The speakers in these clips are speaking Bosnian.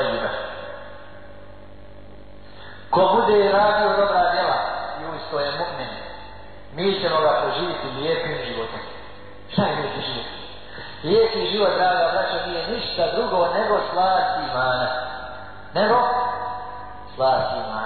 tajiba. Ko bude i radio dobra djela, i uvijek to je mu'min, mi ćemo ga poživiti lijepim životom. Šta je lijepi život? Lijepi život, draga braća, nije ništa drugo nego slasti imana. Nego slasti imana.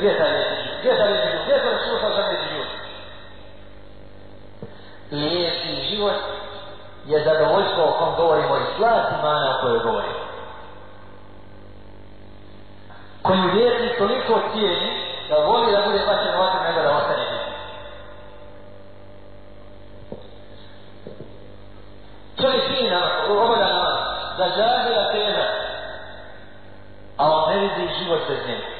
gdje taj neće živjeti? Gdje taj neće živjeti? Gdje taj neće živjeti? Gdje taj neće živjeti? Lijepi život je zadovoljstvo o kom govorimo i slas imana o kojoj govorimo. Koju vjerni toliko cijeni da voli da bude bačen ovako nego da ostane živjeti. Čovjek čini na obada namaz, da žadila tema, a on ne vidi život bez njega.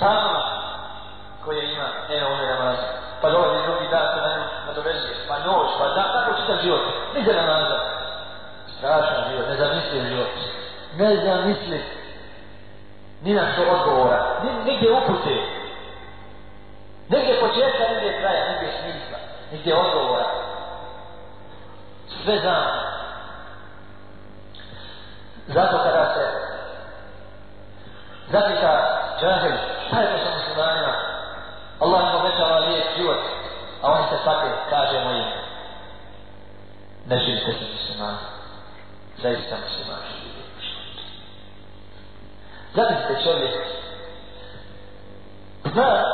tama koje ima e, ono je namaza. Pa dolazi drugi dan, to na njemu nadovezuje. Pa noć, pa da, tako čita život. Nije namaza. Strašan život, nezamisliv život. Nezamisliv. Ni na što odgovora. Ni, nigdje upute. Nigdje početka, nigdje kraja, nigdje smisla. Nigdje odgovora. Sve znam. Zato kada se zapita Čanđević, Sajmo sa muslimanima. Allah im obećava lijep život. A oni se pate, kaže moji. Ne živite sa muslimanima. Zaista muslimani živite. Zatim čovjek. Zna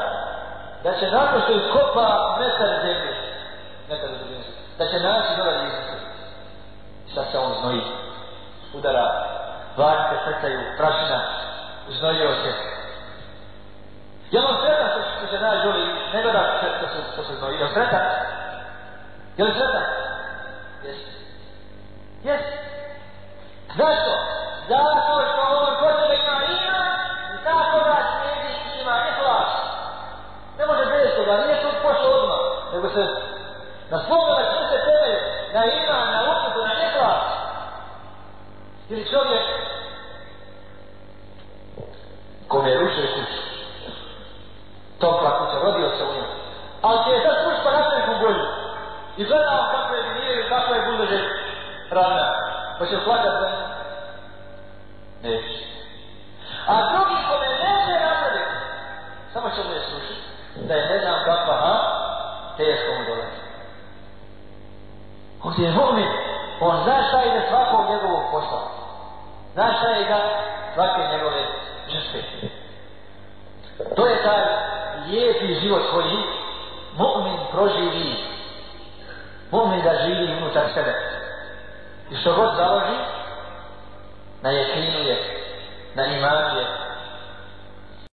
da će nakon što iskopa metar zemlje. Metar zemlje. Da će naći nova ljudi. Sad se on znoji. Udara. Vanjke srcaju, prašina. Znojio se. Znojio se. Je li on sretan što se žena žuli i ne gleda što se znao? Je li sretan? Je li sretan? Jesi. Jesi. Zašto? Zato što ono ko se ima ima i tako da se ne ima i hlas. Ne može bez toga, nije to pošlo odmah, nego se na svoga da će se tebe na ima, na uputu, na ne hlas. Ili čovjek kome je rušio toka ako se rodio se u njoj. Ali će je sad kući pa našli u bolju. I gledao kako je nije i kako je bude žeti. Rana. Pa će plaćati za Neće. A drugi ko me neće razredi, samo će me slušati. Da je ne znam kakva, ha? Teško mu dolazi. Ovdje je mu'min. On zna šta ide svakog njegovog posla. Zna šta je i da svake njegove žrtve. To je taj lijepi život koji mu'min proživi mu'min da živi unutar sebe i što god založi na jekinu je na imanu je